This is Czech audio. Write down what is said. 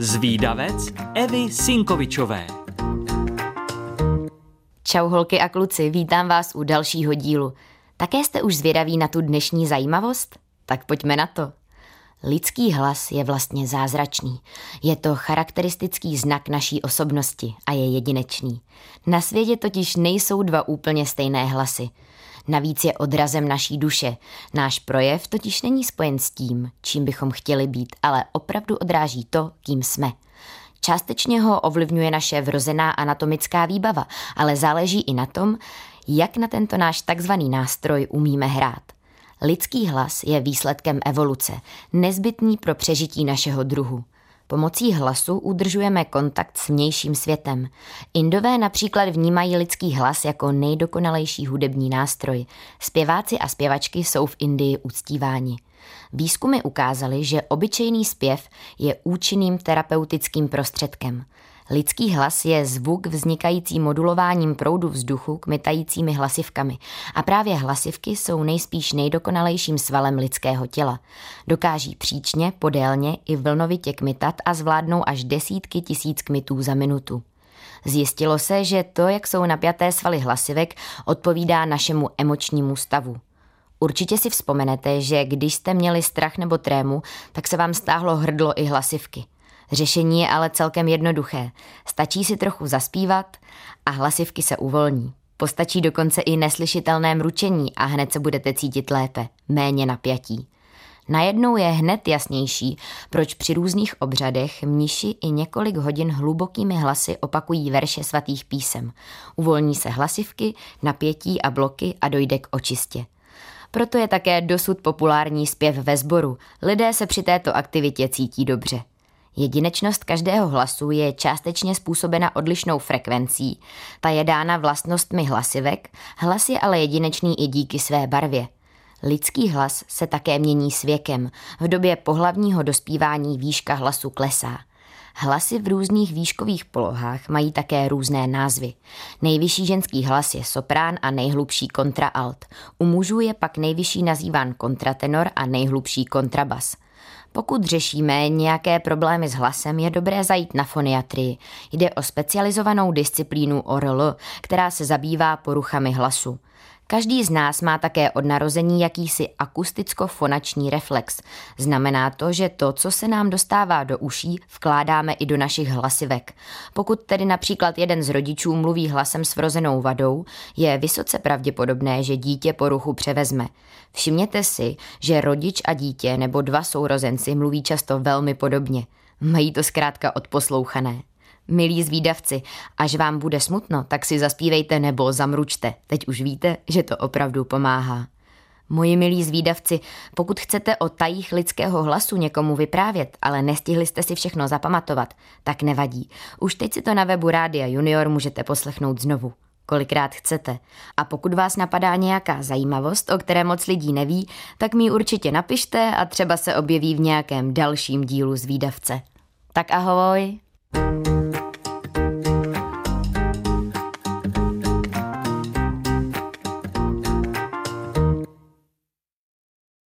Zvídavec Evy Sinkovičové. Čau holky a kluci, vítám vás u dalšího dílu. Také jste už zvědaví na tu dnešní zajímavost? Tak pojďme na to. Lidský hlas je vlastně zázračný. Je to charakteristický znak naší osobnosti a je jedinečný. Na světě totiž nejsou dva úplně stejné hlasy. Navíc je odrazem naší duše. Náš projev totiž není spojen s tím, čím bychom chtěli být, ale opravdu odráží to, kým jsme. Částečně ho ovlivňuje naše vrozená anatomická výbava, ale záleží i na tom, jak na tento náš takzvaný nástroj umíme hrát. Lidský hlas je výsledkem evoluce, nezbytný pro přežití našeho druhu. Pomocí hlasu udržujeme kontakt s vnějším světem. Indové například vnímají lidský hlas jako nejdokonalejší hudební nástroj. Zpěváci a zpěvačky jsou v Indii uctíváni. Výzkumy ukázaly, že obyčejný zpěv je účinným terapeutickým prostředkem. Lidský hlas je zvuk vznikající modulováním proudu vzduchu kmitajícími hlasivkami a právě hlasivky jsou nejspíš nejdokonalejším svalem lidského těla. Dokáží příčně, podélně i vlnovitě kmitat a zvládnou až desítky tisíc kmitů za minutu. Zjistilo se, že to, jak jsou napjaté svaly hlasivek, odpovídá našemu emočnímu stavu. Určitě si vzpomenete, že když jste měli strach nebo trému, tak se vám stáhlo hrdlo i hlasivky. Řešení je ale celkem jednoduché. Stačí si trochu zaspívat a hlasivky se uvolní. Postačí dokonce i neslyšitelné mručení a hned se budete cítit lépe, méně napjatí. Najednou je hned jasnější, proč při různých obřadech mniši i několik hodin hlubokými hlasy opakují verše svatých písem. Uvolní se hlasivky, napětí a bloky a dojde k očistě. Proto je také dosud populární zpěv ve sboru. Lidé se při této aktivitě cítí dobře. Jedinečnost každého hlasu je částečně způsobena odlišnou frekvencí. Ta je dána vlastnostmi hlasivek, hlas je ale jedinečný i díky své barvě. Lidský hlas se také mění s věkem. V době pohlavního dospívání výška hlasu klesá. Hlasy v různých výškových polohách mají také různé názvy. Nejvyšší ženský hlas je soprán a nejhlubší kontraalt. U mužů je pak nejvyšší nazýván kontratenor a nejhlubší kontrabas. Pokud řešíme nějaké problémy s hlasem, je dobré zajít na foniatrii. Jde o specializovanou disciplínu ORL, která se zabývá poruchami hlasu. Každý z nás má také od narození jakýsi akusticko-fonační reflex. Znamená to, že to, co se nám dostává do uší, vkládáme i do našich hlasivek. Pokud tedy například jeden z rodičů mluví hlasem s vrozenou vadou, je vysoce pravděpodobné, že dítě poruchu převezme. Všimněte si, že rodič a dítě nebo dva sourozenci mluví často velmi podobně. Mají to zkrátka odposlouchané. Milí zvídavci, až vám bude smutno, tak si zaspívejte nebo zamručte. Teď už víte, že to opravdu pomáhá. Moji milí zvídavci, pokud chcete o tajích lidského hlasu někomu vyprávět, ale nestihli jste si všechno zapamatovat, tak nevadí. Už teď si to na webu Rádia Junior můžete poslechnout znovu kolikrát chcete. A pokud vás napadá nějaká zajímavost, o které moc lidí neví, tak mi určitě napište a třeba se objeví v nějakém dalším dílu z výdavce. Tak ahoj!